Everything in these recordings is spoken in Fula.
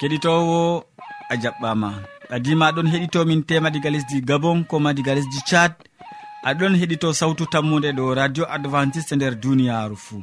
keɗitowo a jaɓɓama. Ɓadima aɗon heɗitomin tema diga lesdi gabon ko ma diga lesdi tchad. Aɗon heɗito sawtu tammude ɗo radio adventiste nder duniyaru fuu.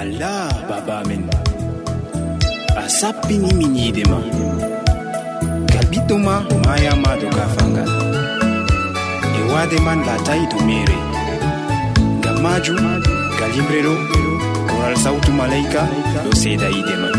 allah baba amin. A sappinimin yiide ma. Gal ɓiɗɗo ma mayama do gafangal. E waade man latayi to mere. Ngam majum gal yimre ɗo koral sawtu malaika ɗo seeda yiide man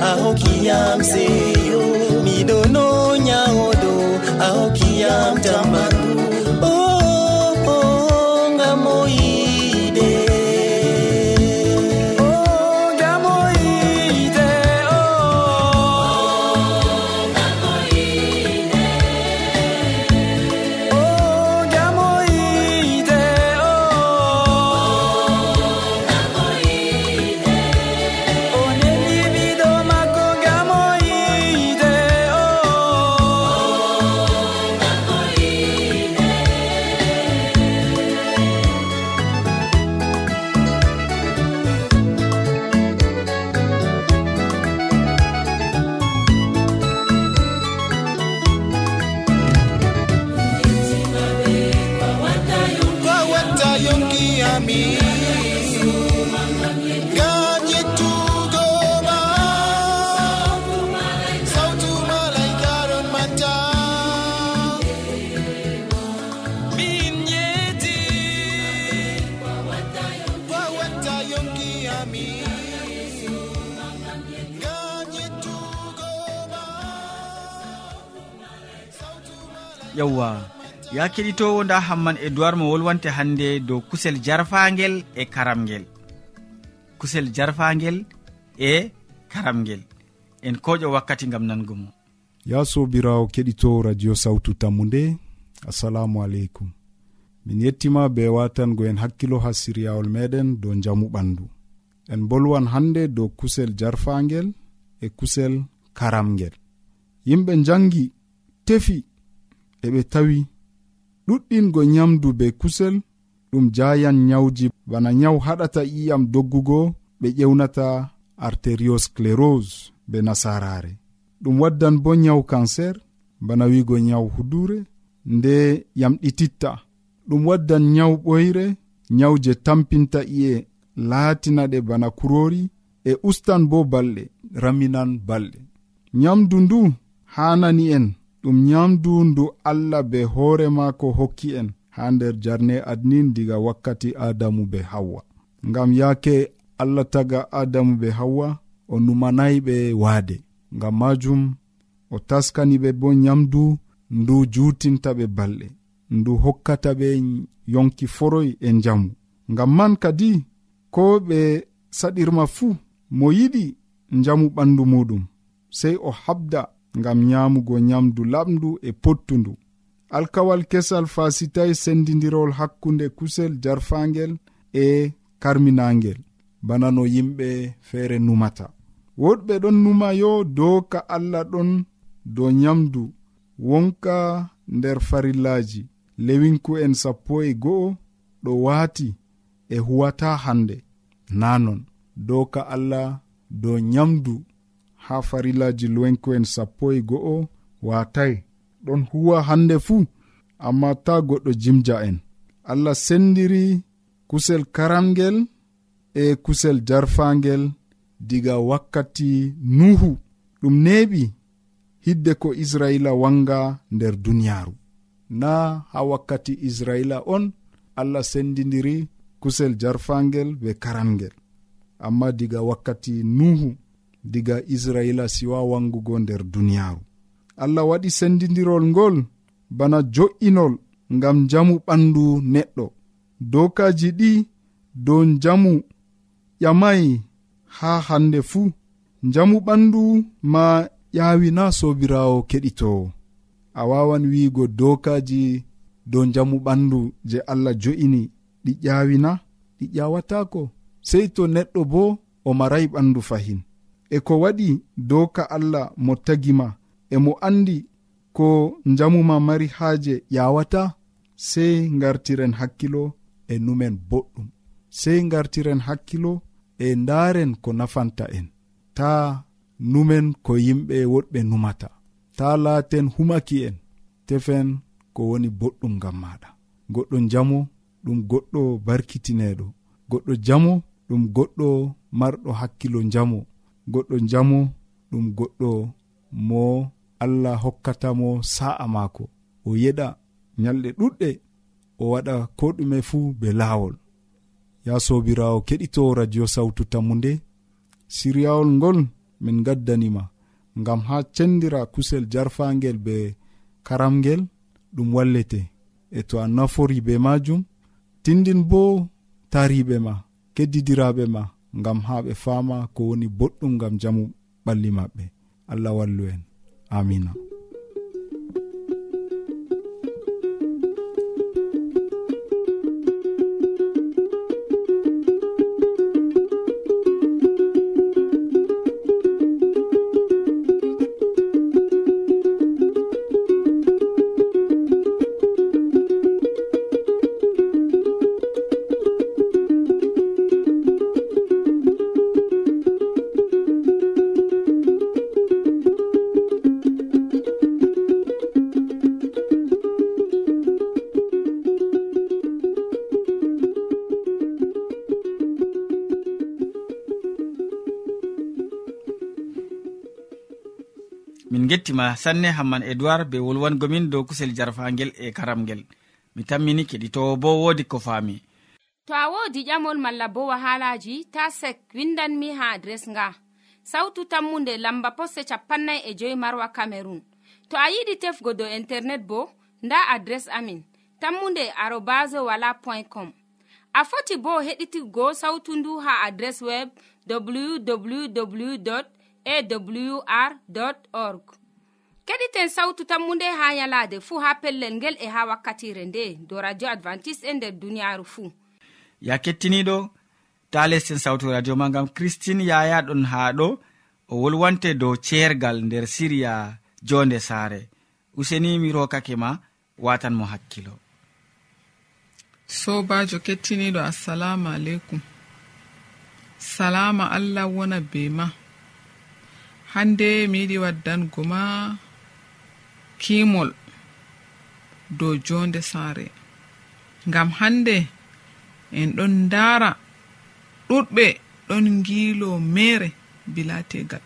a hokkiyam seyo miɗono nyawoɗo a hokkiyam tambaro ya keɗitowo nda hamman e duwar mo wolwante hannde dow kusel jarfagel e karamgel. Kusel jarfagel e karamgel. En koƴo wakkati gam nango mo. Ya sobirawo keɗitowo radio sawtu tammu nde assalamu aleykum. Min yettima be watango en hakkilo ha siryawol meɗen dow jamu ɓandu. En bolwan hannde dow kusel jarfagel e kusel karamgel. Yimɓe jangi tefi eɓe tawi ɗuɗɗingo nyamdu be kusel ɗum jayan nyawji. Bana nyaw haɗata iyam doggugo ɓe ƴewnata arteriosclérose be nasarare ɗum waddan bo nyaw cancer bana wigo nyaw hudure nde yamɗititta. Ɗum waddan nyaw ɓoyre nyawu je tampinta iye laatina ɗe bana kurori e ustan bo balɗe raminan balɗe. Nyamdu ndu hanani en. ɗum nyamdu ndu allah be hoore maako hokki en ha nder jarne adnin diga wakkati adamu be hawwa ngam yaake allah taga adamu be hawwa o numanayi ɓe waade. Ngam majum o taskani ɓe bo nyamdu ndu jutinta ɓe balɗe ndu hokkata ɓe yonki foroy e njamu. Ngam man kadi ko ɓe saɗirma fuu mo yiɗi njamu ɓandu muɗum sey o habda ngam nyamugo nyamdu laɓndu e pottundu. Alkawal kesal fasitai sendidirol hakkunde kusel jarfangel e karminangel. Bana no yimɓe feere numata. Woɗɓe ɗon numa yo doka allah ɗon dow nyamdu wonka nder farillaji. Lewinku en sappo e go'o ɗo waati e huwata hande nanon doka allah dow nyamdu. ha farillaji luwenko'en sappo e go'o watai ɗon huwa hande fuu amma ta goɗɗo jimja en allah sendiri kusel karamgel e kusel jarfangel diga wakkati nuhu. Ɗum neɓi hidde ko israila wanga nder duniyaru na ha wakkati israila on allah sendidiri kusel jarfangel be karamgel amma diga wakkati nuhu. diga israila siwa wangugo nder duniyaaru. Allah waɗi sendidirol ngol bana jo'inol ngam jamu ɓandu neɗɗo. Dokaji ɗi dow jamu ƴamayi haa hande fuu jamu ɓandu ma ƴaawina sobirawo keɗitowo a wawan wiigo dokaji dow jamu ɓandu je allah jo'ini. Ɗi ƴawina ɗi ƴawatako sei to neɗɗo bo o maray ɓandu fahin. e ko waɗi doka allah mo tagima e mo andi ko jamuma mari haaje yawata sey gartiren hakkilo e numen boɗɗum sey gartiren hakkilo e ndaren ko nafanta en. Ta numen ko yimɓe woɗɓe numata ta laaten humaki en tefen ko woni boɗɗum ngam maɗa goɗɗo jamo ɗum goɗɗo barkitineɗo goɗɗo jamo ɗum goɗɗo marɗo hakkilo jamo goɗɗo jamu ɗum goɗɗo mo allah hokkatamo sa'a maako. O yeɗa nyalɗe ɗuɗɗe o waɗa ko ɗume fuu be laawol. Ya sobirawo keɗito radio sawtu tammu nde siryawol ngol min gaddanima ngam ha cendira kusel jarfangel be karamgel ɗum wallete. E to a nafori be majum tindin bo tariɓe ma keddidiraɓe ma. ngam ha ɓe fama ko woni boɗɗum ngam jamu ɓalli maɓɓe. Allah wallu en. Amina. gettima sanne hamman edoird be wolwangomin dow kusel jarfagel e karamgel. Mi tammini keɗitowo bo wodi ko faami. To a wodi ƴamol malla bo wahalaji ta sek windanmi ha adres nga. Sautu tammunde lamba posse capannay e joyi marwa camerun to a yiɗi tefgo dow internet bo nda adres amin tammunde arobas wala point com. A foti bo heɗitigo sautu ndu ha adres web www awr org. keɗiten sawtu tammunde ha yalaade fuu ha pellel ngel e ha wakkatire nde do radio advantice'e e nder duniyaaru fuu ya kettiniɗo ta lesten sawtu radio ma gam christine yaya ɗon ha ɗo o wolwante dow ceergal nder siriya jonde saare. Useni mi rokake ma watan mo hakkilo. Sobajo kettiniɗo assalamu aleykum. Salama allah wona be ma. Hande mi yiɗi waddango ma kimol dow jonde saare. Ngam hande en ɗon ndara ɗuɗɓe ɗon ngiilo mere bilategal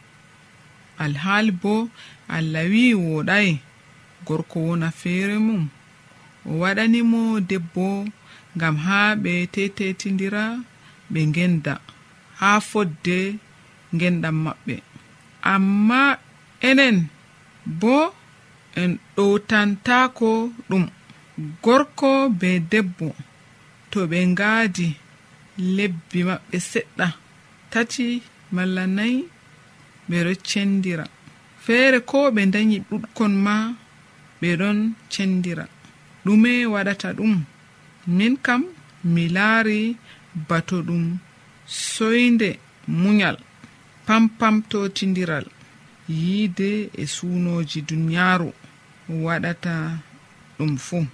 alhaali bo allah wi wooɗayi gorko wona feere mum o waɗanimo debbo ngam haa ɓe tetetidira ɓe ngenda haa fodde ngenɗam maɓɓe. Amma enen bo en ɗowtantako ɗum gorko be debbo to ɓe ngaadi lebbi maɓɓe seɗɗa tati malla nayi ɓe ɗo cendira. Feere ko ɓe dañi ɗuɗkon ma ɓe ɗon cendira. Ɗume waɗata ɗum min kam mi laari bato ɗum soyde munyal pampamtotindiral yiide e suunoji duniyaaru. waɗata ɗum fuu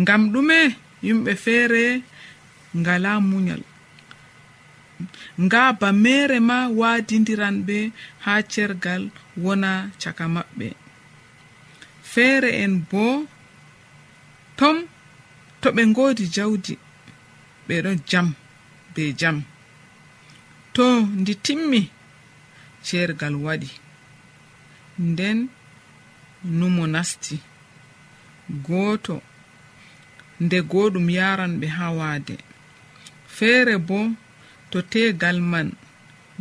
ngam ɗume yimɓe feere ngala munyal nga ba mere ma waadidiran ɓe haa cergal wona caka maɓɓe. Feere en bo tom to ɓe ngoodi jawdi ɓe ɗo jam be jam. To ndi timmi cergal waɗi. Nden numo nasti. Gooto nde goɗum yaran ɓe ha waade. Feere bo to tegal man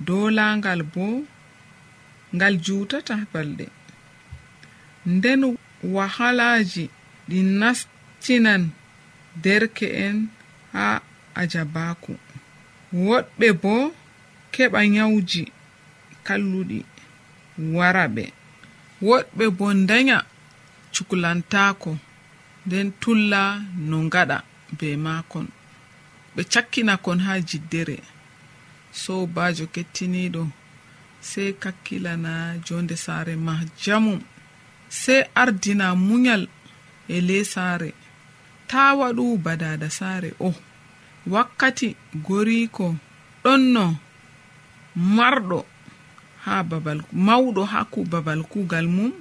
dolangal bo ngal jutata balɗe. Nden wahalaji ɗi nastinan derke'en ha ajabaku woɗɓe bo keɓa nyawji kalluɗi wara ɓe woɗɓe bo daya cukulantaako nden tulla no ngaɗa be maakon ɓe cakkinakon haa jiddere. Sobajo kettiniɗo sey kakkilana jonde saare ma jamum sey ardina munyal e le saare ta waɗu badada saare o oh. wakkati goriko ɗonno marɗo. ha babal mawɗo ha ku babal kugal mum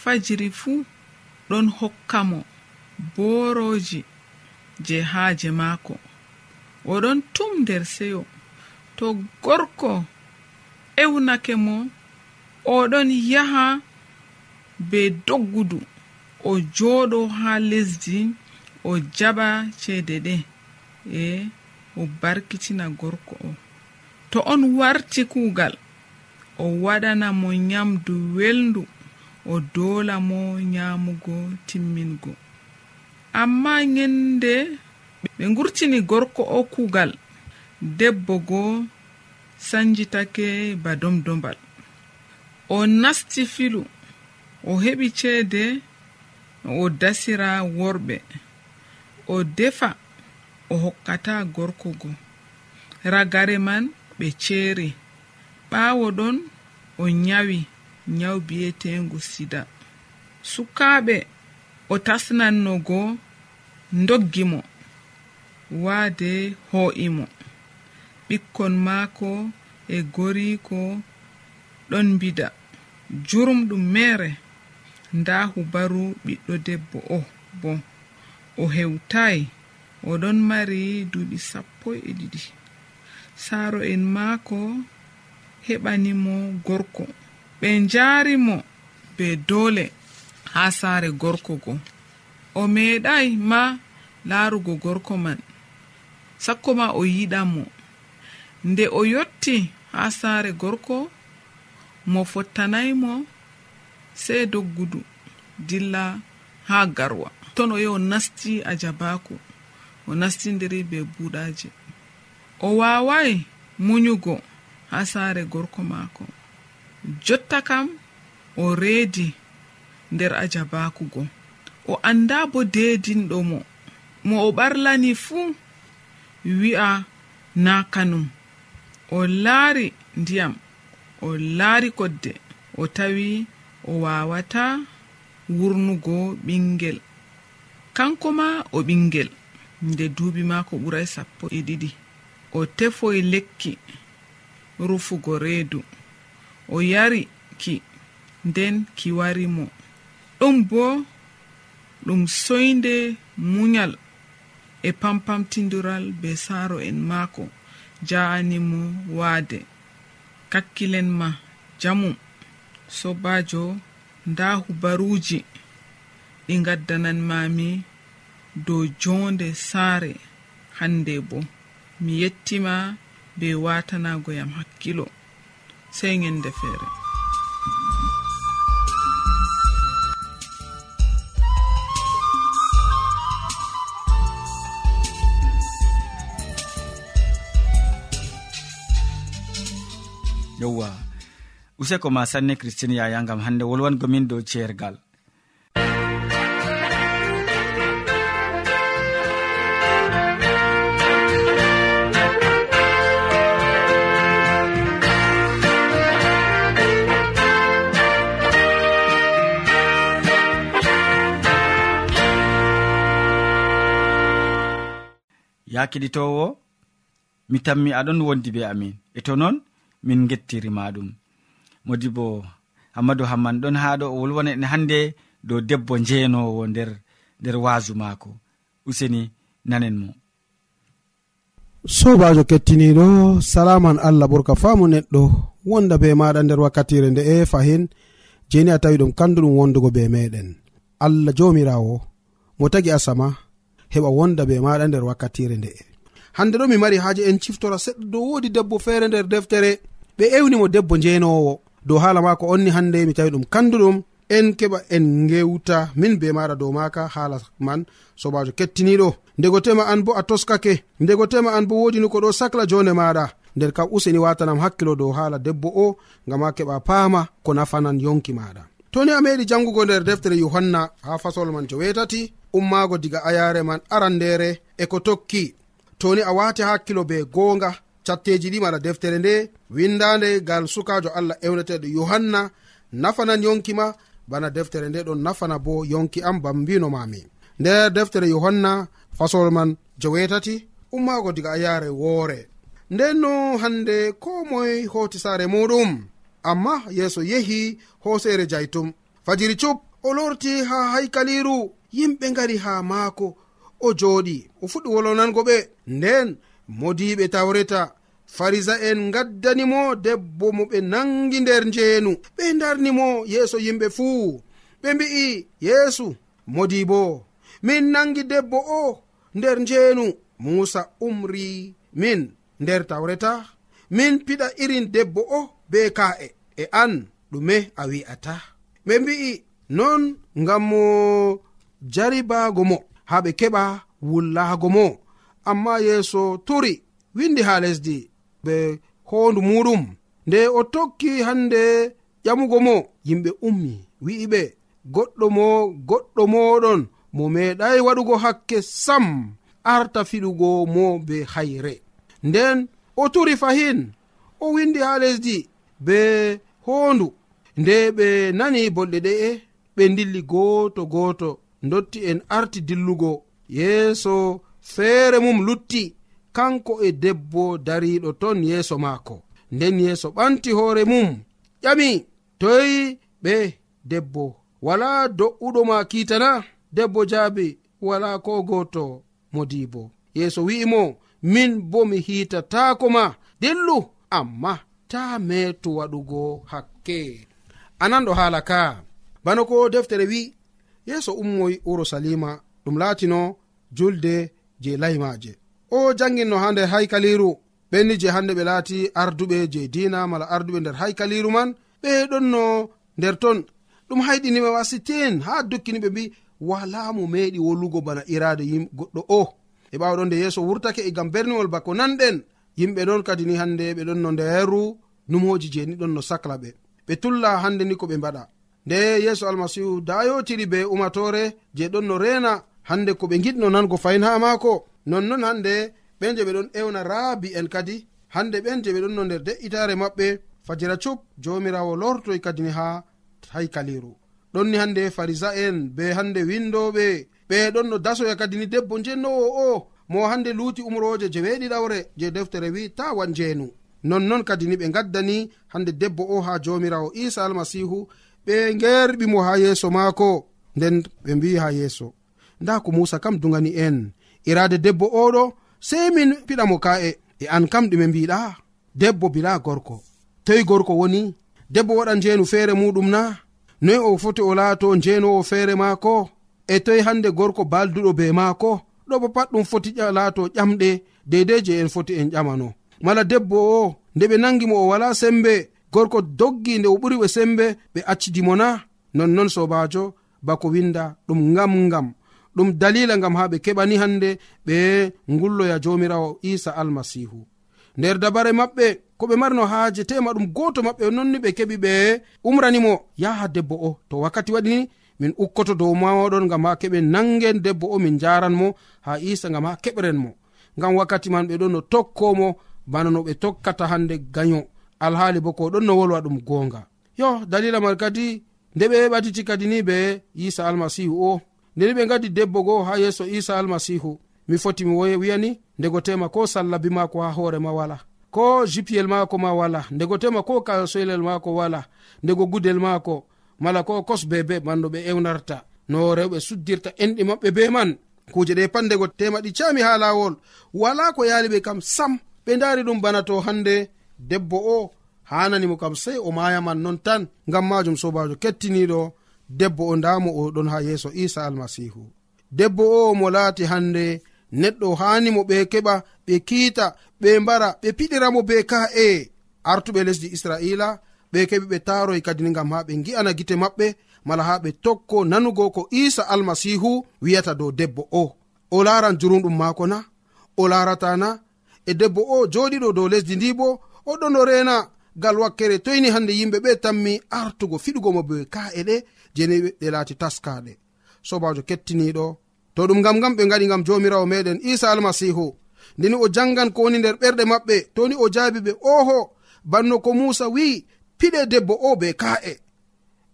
fajiri fuu ɗon hokka mo boroji je haaje maako. Oɗon tum nder seyo. To gorko ewnake mo oɗon yaha be doggudu. O jooɗo ha lesdi o jaɓa ceede ɗe. E o barkitina gorko o. To on warti kuugal. o waɗana mo nyamdu welndu o doola mo nyaamugo timmingo. Amma nyende ɓe ngurtini gorko o kugal debbo go sanjitake ba domdombal. O nasti filu o heɓi ceede o dasira worɓe. O defa o hokkata gorko go. Ragare man ɓe ceeri. ɓaawo ɗon o nyawi nyawu bi'eteengu sida. Sukaaɓe o tasnannogo doggi mo waade hoo'i mo. Ɓikkon maako e goriiko ɗon mbida. Jurumɗum mere nda hubaru ɓiɗɗo debbo o bo. O hewtayi oɗon mari duuɓi sappo e ɗiɗi. Saaro en maako heɓanimo gorko. Ɓe njaari mo be doole haa saare gorko go. O meeɗay ma laarugo gorko man. Sakko ma o yiɗa mo. Nde o yotti haa saare gorko mo fottanay mo sey doggudu dilla haa garwa. Ton o yi o nasti a jabaako o nastindiri be buuɗaaji o waaway munyugo ha saare gorko maako. Jotta kam o reedi nder ajabakugo o annda bo deedinɗo mo. Mo o ɓarlani fuu wi'a na kanum. O laari ndiyam o laari kodde. O tawi o waawata wurnugo ɓingel kanko ma o ɓingel nde duuɓi maako ɓuray sappo e ɗiɗi. O tefoy e lekki. rufugo reedu. O yari ki nden ki wari mo. Ɗum bo ɗum soyde munyal e pampamtidiral be saaro en maako ja'animo waade. Kakkilen ma jamu sobajo nda hubaruji ɗi gaddananmami dow jonde saare. Hande bo mi yettima be watanago yam hakkilo sey ñande feere yowa useko ma sanne christine yaya gam hande wolwangomin dow ceergal ya keɗitowo mi tammi aɗon wondi be amin. E to noon min gettirima ɗum. Modi bo hammadou hamman ɗon ha ɗo o wolwona en hande dow debbo njenowo nder nder wasu maako. Useni nanen mo. Sobajo kettiniɗo salaman allah ɓurka faamu neɗɗo wonda be maɗa nder wakkatire nde e fahin jeni a tawi ɗum kandu ɗum wondugo be meɗen allah jomirawo mo tagi asama heɓa wonda be maɗa nder wakkatire nde. Hande ɗo mi mari haaje en ciftora seɗɗa dow wodi debbo feere nder deftere. Ɓe ewnimo debbo njenowo dow haala mako onni hande mi tawi ɗum kanduɗum en keɓa en gewta min be maɗa dow maka haala man. Sobajo kettiniɗo ndego tema an bo a toskake. Ndego tema an bo wodi ni ko ɗo sacla jonde maɗa. Nder kam useni watanam hakkilo dow haala debbo o ngam ha keɓa paama ko nafanan yonki maɗa. toni a meɗi jangugo nder deftere yohanna ha fasol man jo wetati ummaago diga ayare man arandere e ko tokki. Toni a wati hakkilo be goonga catteji ɗi mala deftere nde windande gal sukajo allah ewneteɗo yohanna nafanan yonki ma bana deftere nde ɗon nafana bo yonki am bambino mbinomami nder deftere yohanna fasol man jowetati ummaago diga a ayare woore. Nden no hande ko moye hoti saare muɗum. amma yeeso yehi hoosere jaytum. Fajiri cup o lorti ha haykaliru yimɓe ngari ha maako. O jooɗi o fuɗɗi wolonango ɓe. Nden modiɓe tawreta farisa en gaddanimo debbo mo ɓe nangi nder njeenu. Ɓe darnimo yeeso yimɓe fuu. Ɓe mbi'i yeesu modi bo min nangi debbo o nder njeenu. Musa umri min nder tawreta min piɗa irin debbo o be ka'e. e an ɗume a wi'ata. Ɓe mbi'i non ngam mo jaribago mo ha ɓe keɓa wullaago mo. Amma yeeso turi windi ha lesdi be hoondu muɗum nde o tokki hande ƴamugo mo yimɓe ummi wi'iɓe goɗɗo mo goɗɗo moɗon mo meeɗay waɗugo hakke sam arta fiɗugo mo be hayre. Nden o turi fahin o windi ha lesdi be hoondu nde ɓe nani bolɗe ɗe'e ɓe dilli gooto gooto dotti en arti dillugo. Yeeso feere mum lutti kanko e debbo dariɗo ton yeeso maako. Nden yeeso ɓanti hoore mum ƴami toyi ɓe debbo. Wala do'uɗo ma kiitana debbo jaabi wala ko gooto modibo yeeso wi'imo min bo mi hiitataako ma dillu amma. ta metu waɗugo hakke. Anan ɗo haala ka. Bana ko deftere wi yeeso ummoy urusalima ɗum laatino julde je laymaje o janginno ha nder haykaliru ɓenni je hande ɓe laati arduɓe je dina mala arduɓe nder haykaliru man ɓe ɗonno nder ton. Ɗum hayɗiniɓe wasitin ha dukkini ɓe mbi wala mo meeɗi wolugo bana irade yim goɗɗo o. E ɓawaɗon nde yeeso wurtake e gam berniwol bako nanɗen. yimɓe ɗon kadi ni hande ɓe ɗon no nderu numoji je ni ɗon no sacla ɓe. Ɓe tulla hande ni ko ɓe mbaɗa. Nde yeeso almasihu dayotiri be umatore je ɗon no rena hande ko ɓe giɗno nango fayin ha maako nonnon hande ɓen je ɓe ɗon ewna raabi en kadi hande ɓen je ɓe ɗon no nder de'itare maɓɓe fajira cup jomirawo lortoy kadi ni ha haykaliru. Ɗonni hande farisa en be hande windoɓe ɓe ɗon no dasoya kadi ni debbo jennowo o mo hande luuti umroje jeweeɗiɗawre je deftere wi tawan jeenu nonnon kadi ni ɓe gaddani hande debbo o ha jomirawo isa almasihu ɓe gerɓi mo ha yeeso maako nden ɓe mbi ha yeeso. Nda ko musa kam dugani en. Irade debbo oɗo sei min piɗamo ka'e e an kam ɗume mbiɗa debbo bila gorko. Toyi gorko woni debbo waɗa njeenu feere muɗum na? Noyi o foti o laato njeenowo feere maako? E toyi hande gorko balduɗo be maako? ɗo bo pat ɗum foti laato ƴamɗe deidei je en foti en ƴamano. Mala debbo o nde ɓe nangi mo o wala sembe. Gorko doggi nde o ɓuri ɓe sembe ɓe accidimo na. Nonnon sobajo bako winda ɗum ngam ngam. Ɗum dalila ngam ha ɓe keɓani hande ɓe ngulloya jomirawo isa almasihu. Nder dabare maɓɓe ko ɓe marno haaje tema ɗum goto maɓɓe nonni ɓe keɓi ɓe umranimo. Yaha debbo o to wakkati waɗini min ukkoto dow mawaɗon gam ha keɓe nangen debbo o min jaranmo ha isa gam ha keɓren mo ngam wakkati man ɓe ɗon no tokkomo bana no ɓe tokkata hande gayo alhaali bo ko ɗon no wolwa ɗum gonga yo dalila man kadi nde ɓe heɓatiti kadi ni be isa almasihu o. Ndeni ɓe gadi debbo goo ha yeeso isa almasihu. Mi foti mi wiyani ndego tema ko sallabi maako ha hoorema wala. Ko jipiyel maako ma wala. Ndego tema ko kasoylel maako wala. Ndego gudel maako. mala ko kosbe be bandu ɓe ewnarta. No rewɓe suddirta enɗi maɓɓe be man. Kuje ɗe pandego temaɗi cami ha lawol wala ko yali ɓe kam sam ɓe dari ɗum bana to hande debbo o hananimo kam sei o mayaman non tan ngam majum sobajo kettiniɗo debbo o ndamo o ɗon ha yeeso isa almasihu debbo o mo laati hande neɗɗo hanimo ɓe keɓa ɓe kiita ɓe mbara ɓe piɗiramo be ka'e. Artuɓe lesdi israila ɓe keɓi ɓe taaroy kadini gam ha ɓe gi'ana gite maɓɓe mala ha ɓe tokko nanugo ko isa almasihu wiyata dow debbo o. O laran jurumɗum maako na o larata na e debbo o joɗiɗo dow lesdi ndi bo oɗon o rena gal wakkere toyni hande yimɓe ɓe tammi artugo fiɗugo mo be ka'e ɗe jeni ɗe laati taskaɗe sobajo kettiniɗo to ɗum gam gam ɓe gaɗi gam jomirawo meɗen isa almasihu. Ndeni o jangan ko woni nder ɓerɗe maɓɓe toni o jaabi ɓe oho banno ko musa wi'i piɗe debbo o be ka'e.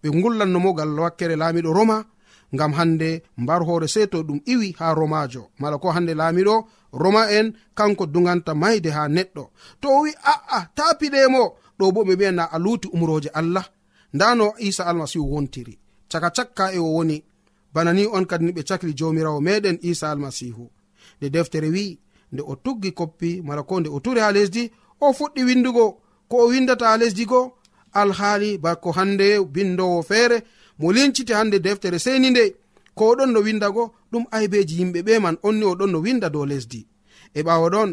Ɓe gullannomo gal wakkere laamiɗo roma ngam hande mbar hoore sey to ɗum iwi ha romajo mala ko hande laamiɗo roma en kanko duganta mayde ha neɗɗo. To o wi a'a ta piɗemo ɗo bo ɓe mbiyana a luuti umroje allah. Nda no isa almasihu wontiri. Caka cakka e o woni. Bana ni on kadi ni ɓe cakli jomirawo meɗen isa almasihu nde deftere wi nde o tuggi koppi mala ko nde o turi ha lesdi o fuɗɗi windugo ko o windata ha lesdi go alhaali bako hande bindowo feere mo linciti hande deftere seni nde ko oɗon no windago ɗum aybeji yimɓe ɓe man onni oɗon no winda dow lesdi. E ɓawo ɗon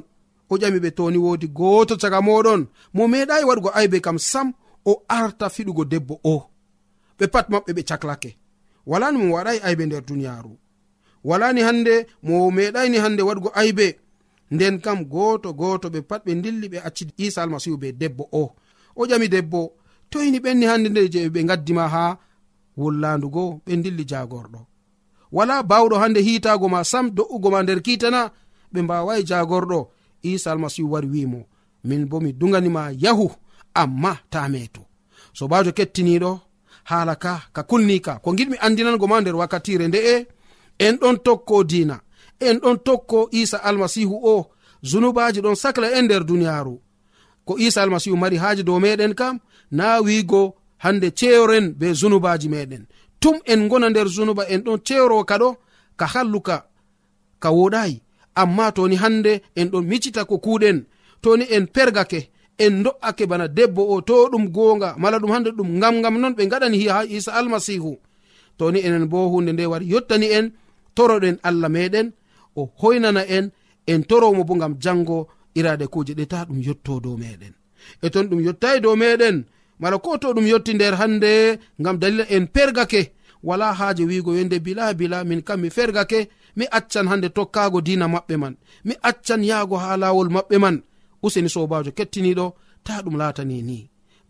o ƴami ɓe toni wodi goto caga moɗon mo meeɗayi waɗugo aybe kam sam o arta fiɗugo debbo o. Ɓe pat maɓɓe ɓe caklake. Walani mo waɗayi aybe nder duniyaru walani hande mo meɗayni hande waɗugo aybe. Nden kam goto goto ɓe pat ɓe dilli ɓe acci isa almasihu be debbo o. O ƴami debbo toyni ɓenni hande nde je ɓe gaddima ha wullandugo ɓe dilli jagorɗo wala bawɗo hande hitago ma sam do'ugo ma nder kitana ɓe mbawai jagorɗo isa almasihu wari wimo min bo mi duganima yahu amma ta meto sobajo kettiniɗo hala ka ka kulnika ko giɗmi andinango ma nder wakkatire nde'e en ɗon tokko dina en ɗon tokko isa almasihu o zunubaji ɗon sacla en nder duniyaru ko isa almasihu mari haji dow meɗen kam na wigo hande ceyoren be zunubaji meɗen tum en gona nder zunuba en ɗon ceyrowo kaɗo ka halluka ka woɗayi amma toni hande en ɗon micita ko kuɗen toni en pergake en do'ake bana debbo o to ɗum gonga mala ɗum hande ɗum gam gam non ɓe gaɗani ha isa almasihu toni enen bo hunde nde wari yottani en toroɗen allah meɗen o hoynana en en toromo bo gam jango irade kuje ɗe ta ɗum yotto dow meɗen e ton ɗum yottayi dow meɗen mala ko to ɗum yotti nder hande gam dalila en pergake wala haaje wiigo yonde bila bila min kam mi fergake mi accan hande tokkago dina maɓɓe man mi accan yaago ha lawol maɓɓe man. Useni sobajo kettiniɗo ta ɗum latani ni.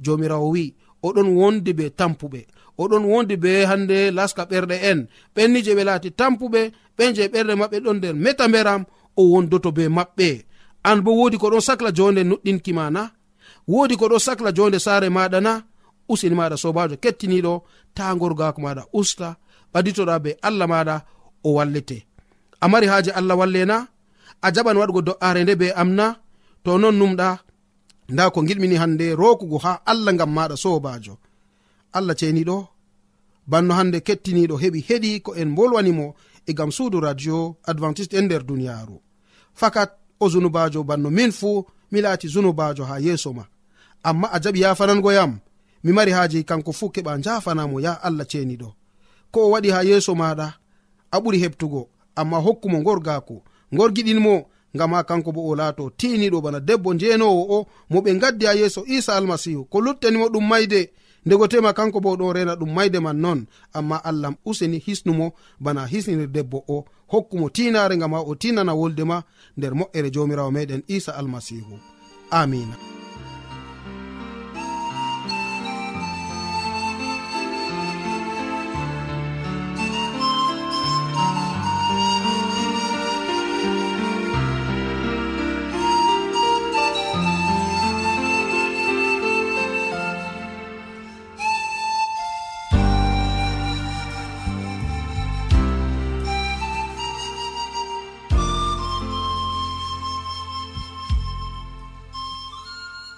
Jomirawo wi oɗon wondi be tampuɓe oɗon wondi be hande laska ɓerɗe en. Ɓenni je ɓe laati tampuɓe ɓen je ɓerɗe maɓɓe ɗon nder meta mberam o wondoto be maɓɓe. An bo wodi ko ɗon sacla jonde nuɗɗinkimana wodi ko ɗo sacla jonde sare maɗa na usini maɗa sobajo kettiniɗo ta gorgako maɗa usta ɓaditoɗa be allah maɗa o wallete. A mari haji allah walle na a jaɓan waɗugo do'are nde be am na to non numɗa nda ko giɗmini hande rokugo ha allah gam maɗa sobajo allah ceniɗo banno hande kettiniɗo heɓi heɗi ko en bolwanimo e gam suudu radio adventiste en nder duniyaru fakat o zunubajo banno min fuu mi laati zunubajo ha yeeso ma. amma a jaɓi yafanango yam. Mi mari haaji kanko fuu keɓa jafanamo ya allah ceniɗo ko o waɗi ha yeeso maɗa a ɓuri heɓtugo amma hokkumo gorgako gorgiɗinmo ngam ha kanko bo o laato tiniɗo bana debbo njenowo o mo ɓe gaddi ha yeeso isa almasihu. Ko luttanimo ɗum mayde ndego tema kanko bo ɗon rena ɗum mayde man non amma allah useni hisnumo bana hisnir debbo o. Hokkumo tinare ngam ha o tinana wolde ma nder moƴƴere jomirawo meɗen isa almasihu. Amina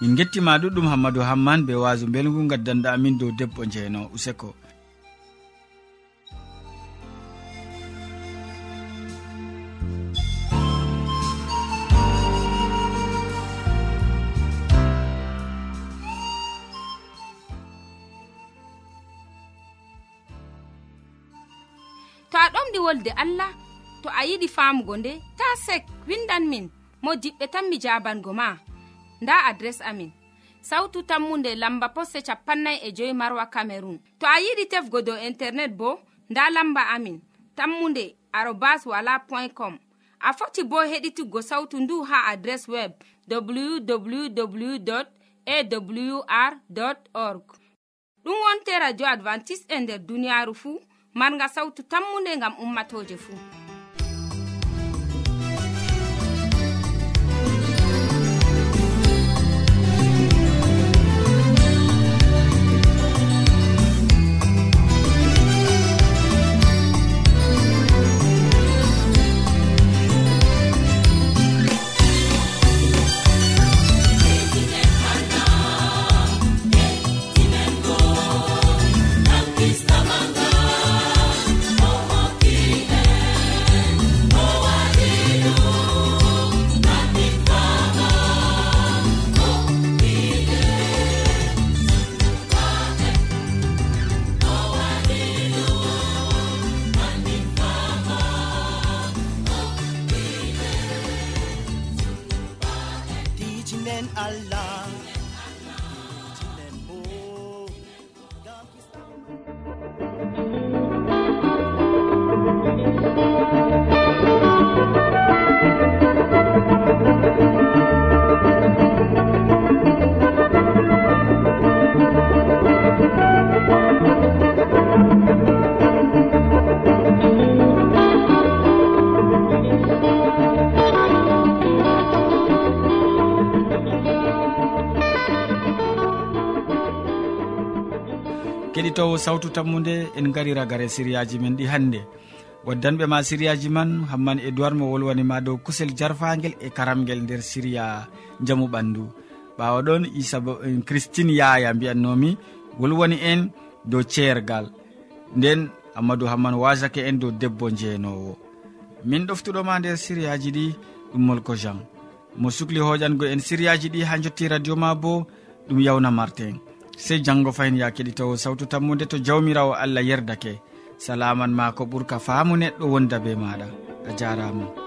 min gettima ɗuɗɗum hammadou hamman be waso belgu gaddanɗa amin dow debbo jeyno useko. To a ɗomɗi wolde allah to a yiɗi famugo nde ta sek windan min mo diɓɓe tan mi jabango ma. nda adres amin. Sautu tammunde lamba poste capannay e joyi marwa camerun to a yiɗi tefgo dow internet bo nda lamba amin. Tammunde arobas wala point com. A foti bo heɗituggo sautu ndu ha adres web www awr org. Ɗum wonte radio advantice'e e nder duniyaaru fuu marga sautu tammunde ngam ummatoje fuu allah. keɗitowo sawtu tammude en gari ragare siriyaji men ɗi hannde. Waddanɓe ma siriyaji man hamman edoird mo wolwanima dow kusel jarfagel e karamgel nder siriya jaamu ɓandu. Ɓawa ɗon isa eh, christine yaya mbiyannomi wolwani en dow ceergal. Nden amadou hamman wasake en dow debbo jeenowo min ɗoftuɗoma nder siriyaji ɗi ɗum molko jean. Mo sukli hoƴango en siriyaji ɗi ha jotti radio ma bo ɗum yawna martin sey janngo fayin ya keɗitowo sawtu tammude to jawmirawo allah yerdake. Salaman ma ko ɓurka faamu neɗɗo wonda be maɗa a jarama